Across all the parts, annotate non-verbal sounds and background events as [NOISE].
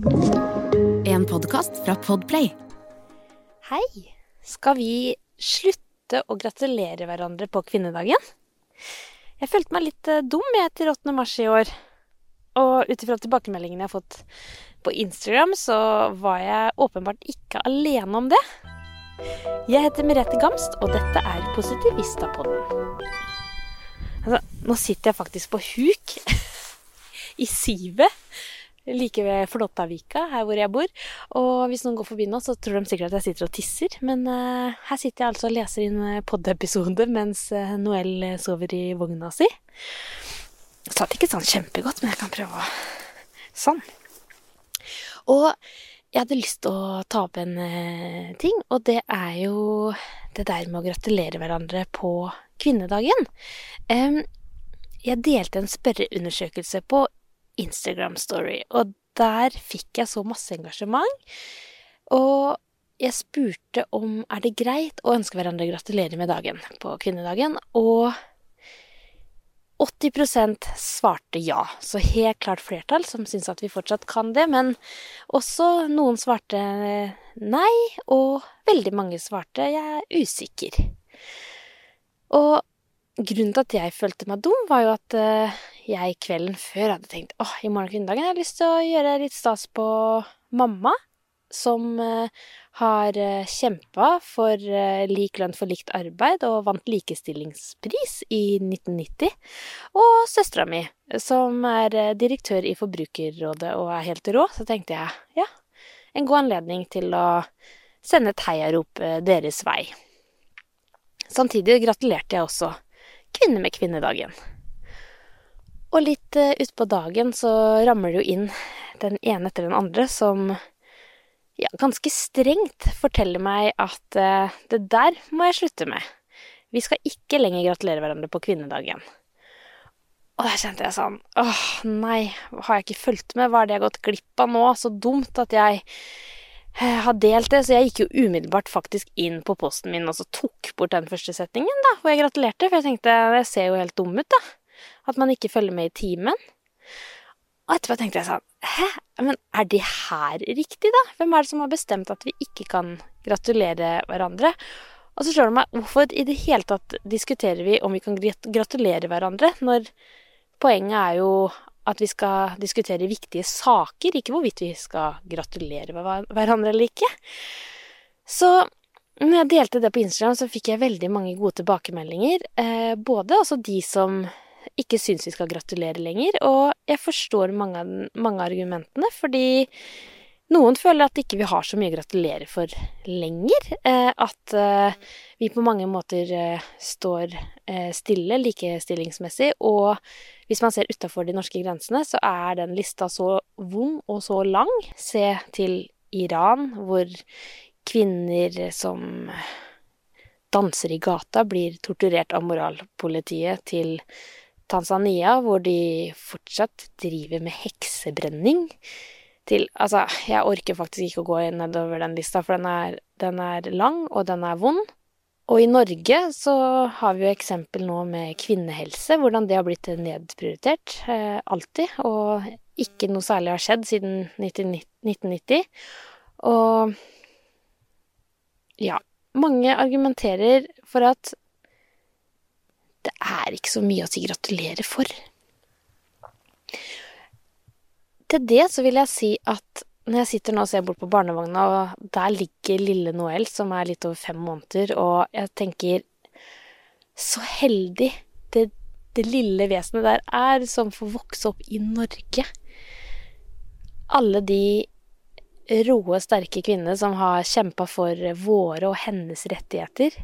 En podkast fra Podplay. Hei! Skal vi slutte å gratulere hverandre på kvinnedagen? Jeg følte meg litt eh, dum til 8. mars i år. Og ut ifra tilbakemeldingene jeg har fått på Instagram, så var jeg åpenbart ikke alene om det. Jeg heter Merete Gamst, og dette er Positivistapodden. Altså, nå sitter jeg faktisk på huk [LAUGHS] i sivet like ved Flåttavika, her hvor jeg bor. Og hvis noen går forbi nå, så tror de sikkert at jeg sitter og tisser. Men uh, her sitter jeg altså og leser inn pod-episode mens uh, Noel sover i vogna si. Satt ikke sånn kjempegodt, men jeg kan prøve å Sånn. Og jeg hadde lyst til å ta opp en ting, og det er jo det der med å gratulere hverandre på kvinnedagen. Jeg delte en spørreundersøkelse på Instagram Story, og der fikk jeg så masse engasjement. Og jeg spurte om er det greit å ønske hverandre gratulerer med dagen på kvinnedagen, og 80% svarte ja, så helt klart flertall som syns at vi fortsatt kan det. Men også noen svarte nei, og veldig mange svarte jeg er usikker. Og grunnen til at jeg følte meg dum, var jo at jeg kvelden før hadde tenkt åh, i morgen kvinnedagen har jeg lyst til å gjøre litt stas på mamma som har kjempa for lik lønn for likt arbeid og vant likestillingspris i 1990. Og søstera mi, som er direktør i Forbrukerrådet og er helt rå. Så tenkte jeg ja, en god anledning til å sende et heiarop deres vei. Samtidig gratulerte jeg også Kvinner med kvinnedagen. Og litt utpå dagen så rammer det jo inn den ene etter den andre som ja, ganske strengt forteller meg at uh, det der må jeg slutte med. Vi skal ikke lenger gratulere hverandre på kvinnedagen. Og der kjente jeg sånn åh, nei, har jeg ikke fulgt med? Hva er det jeg har gått glipp av nå? Så dumt at jeg uh, har delt det. Så jeg gikk jo umiddelbart faktisk inn på posten min og så tok bort den første setningen, da, hvor jeg gratulerte. For jeg tenkte det ser jo helt dum ut, da. At man ikke følger med i timen. Og etterpå tenkte jeg sånn Hæ, men er det her riktig, da? Hvem er det som har bestemt at vi ikke kan gratulere hverandre? Og så slår det meg, hvorfor i det hele tatt diskuterer vi om vi kan gratulere hverandre, når poenget er jo at vi skal diskutere viktige saker, ikke hvorvidt vi skal gratulere hverandre eller ikke. Så når jeg delte det på Instagram, så fikk jeg veldig mange gode tilbakemeldinger. Eh, både altså de som ikke syns vi skal gratulere lenger. Og jeg forstår mange av, mange argumentene, fordi noen føler at ikke vi har så mye å gratulere for lenger. Eh, at eh, vi på mange måter eh, står stille likestillingsmessig. Og hvis man ser utafor de norske grensene, så er den lista så vond og så lang. Se til Iran, hvor kvinner som danser i gata, blir torturert av moralpolitiet til Tanzania, hvor de fortsatt driver med heksebrenning. Til Altså, jeg orker faktisk ikke å gå nedover den lista, for den er, den er lang, og den er vond. Og i Norge så har vi jo eksempel nå med kvinnehelse, hvordan det har blitt nedprioritert. Eh, alltid. Og ikke noe særlig har skjedd siden 1990. Og ja. Mange argumenterer for at det er ikke så mye å si gratulerer for. Til det så vil jeg si at når jeg sitter nå og ser bort på barnevogna, og der ligger lille Noel, som er litt over fem måneder, og jeg tenker Så heldig det, det lille vesenet der er, som får vokse opp i Norge. Alle de råe, sterke kvinnene som har kjempa for våre og hennes rettigheter.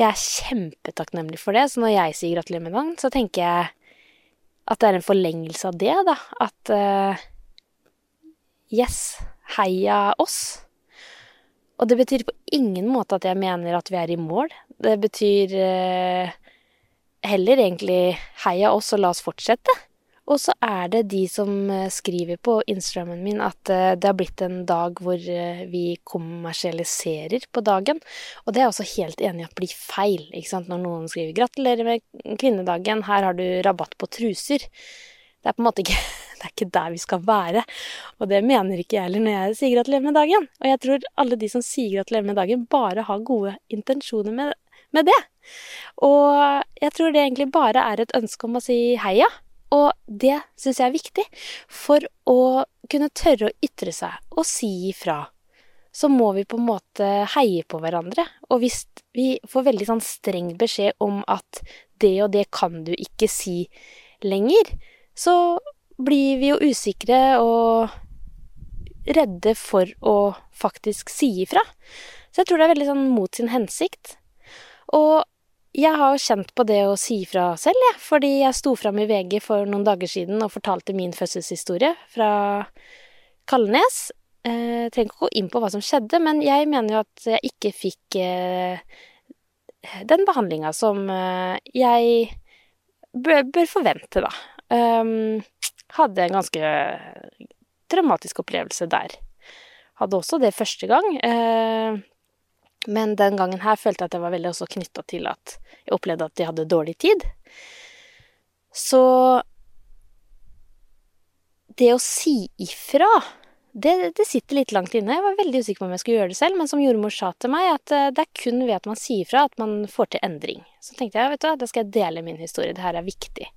Jeg er kjempetakknemlig for det, så når jeg sier gratulerer med dagen, så tenker jeg at det er en forlengelse av det, da. At uh, yes, heia oss. Og det betyr på ingen måte at jeg mener at vi er i mål. Det betyr uh, heller egentlig heia oss, og la oss fortsette. Og så er det de som eh, skriver på Instagrammen min at eh, det har blitt en dag hvor eh, vi kommersialiserer på dagen. Og det er jeg også helt enig i at blir feil. ikke sant? Når noen skriver 'gratulerer med kvinnedagen, her har du rabatt på truser'. det er på en måte ikke [LAUGHS] det er ikke der vi skal være. Og det mener ikke jeg heller når jeg sier gratulerer med dagen. Og jeg tror alle de som sier gratulerer med dagen, bare har gode intensjoner med, med det. Og jeg tror det egentlig bare er et ønske om å si heia. Og det syns jeg er viktig for å kunne tørre å ytre seg og si ifra. Så må vi på en måte heie på hverandre. Og hvis vi får veldig sånn streng beskjed om at det og det kan du ikke si lenger, så blir vi jo usikre og redde for å faktisk si ifra. Så jeg tror det er veldig sånn mot sin hensikt. Og jeg har kjent på det å si fra selv, jeg, fordi jeg sto fram i VG for noen dager siden og fortalte min fødselshistorie fra Kalnes. Eh, jeg trenger ikke gå inn på hva som skjedde, men jeg mener jo at jeg ikke fikk eh, den behandlinga som eh, jeg bør, bør forvente, da. Um, hadde en ganske traumatisk opplevelse der. Hadde også det første gang. Eh, men den gangen her følte jeg at jeg var veldig også knytta til at jeg opplevde at de hadde dårlig tid. Så det å si ifra, det, det, sitter litt langt inne. Jeg var veldig usikker på om jeg skulle gjøre det selv, men som jordmor sa til meg, at eh, det er kun ved at man sier ifra at man får til endring. Så tenkte jeg, vet du da skal jeg dele min historie. Det her er viktig.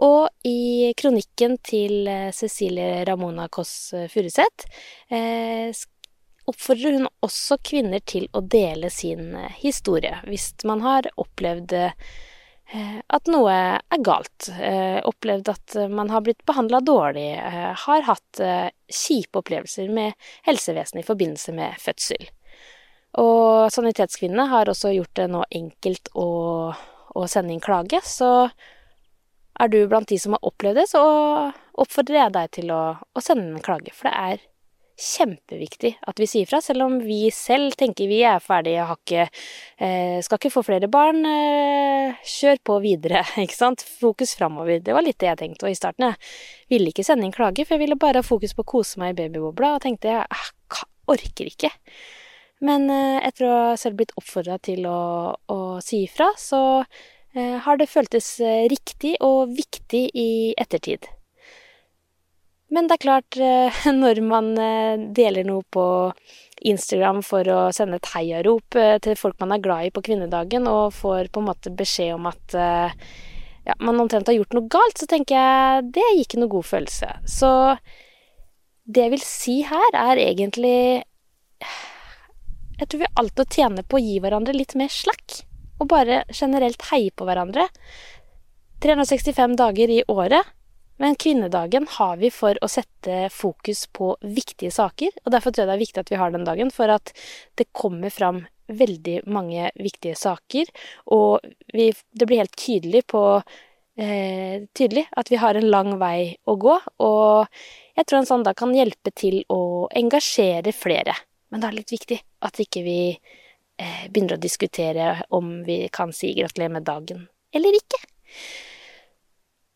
Og i kronikken til eh, Cecilie Ramona Kåss Furuseth eh, oppfordrer hun også kvinner til å dele sin eh, historie hvis man har opplevd at noe er galt, opplevd at man har blitt behandla dårlig, har hatt kjipe opplevelser med helsevesenet i forbindelse med fødsel. Og Sanitetskvinnene har også gjort det nå enkelt å, å sende inn klage, så er du blant de som har opplevd det, så oppfordrer jeg deg til å, å sende en klage. For det er kjempeviktig at vi sier fra, selv om vi selv tenker vi er ferdige, har ikke eh, Skal ikke få flere barn. Eh, kjør på videre, [LAUGHS] ikke sant. Fokus framover. Det var litt det jeg tenkte. Og i starten jeg ville ikke sende inn klage, for jeg ville bare ha fokus på å kose meg i babybobla, og tenkte jeg ah, orker ikke. Men eh, etter å ha selv blitt oppfordra til å, å si ifra, så har det føltes riktig og viktig i ettertid. Men det er klart, eh, [LAUGHS] når man deler noe på Instagram for å sende et heiarop til folk man er glad i på kvinnedagen, og får på en måte beskjed om at ja, man omtrent har gjort noe galt, så tenker jeg det gir ikke noe god følelse. Så det jeg vil si her, er egentlig Jeg tror vi har alt å tjene på å gi hverandre litt mer slakk og bare generelt heie på hverandre. 365 dager i året, men kvinnedagen har vi for å sette fokus på viktige saker. Og derfor tror jeg det er viktig at vi har den dagen, for at det kommer fram veldig mange viktige saker. Og vi, det blir helt tydelig på eh, Tydelig at vi har en lang vei å gå. Og jeg tror en sånn dag kan hjelpe til å engasjere flere. Men det er litt viktig at ikke vi eh, begynner å diskutere om vi kan si gratulerer med dagen eller ikke.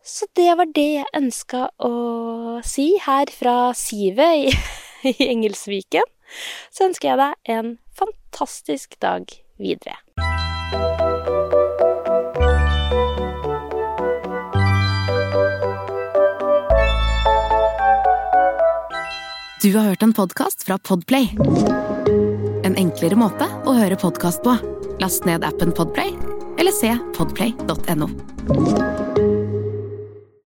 Så det var det jeg ønska å si her fra Sivet i, [LAUGHS] i Engelsviken. Så ønsker jeg deg en fantastisk dag videre. Du har hørt en podkast fra Podplay en enklere måte å høre podkast på. Last ned appen Podplay, eller se podplay.no.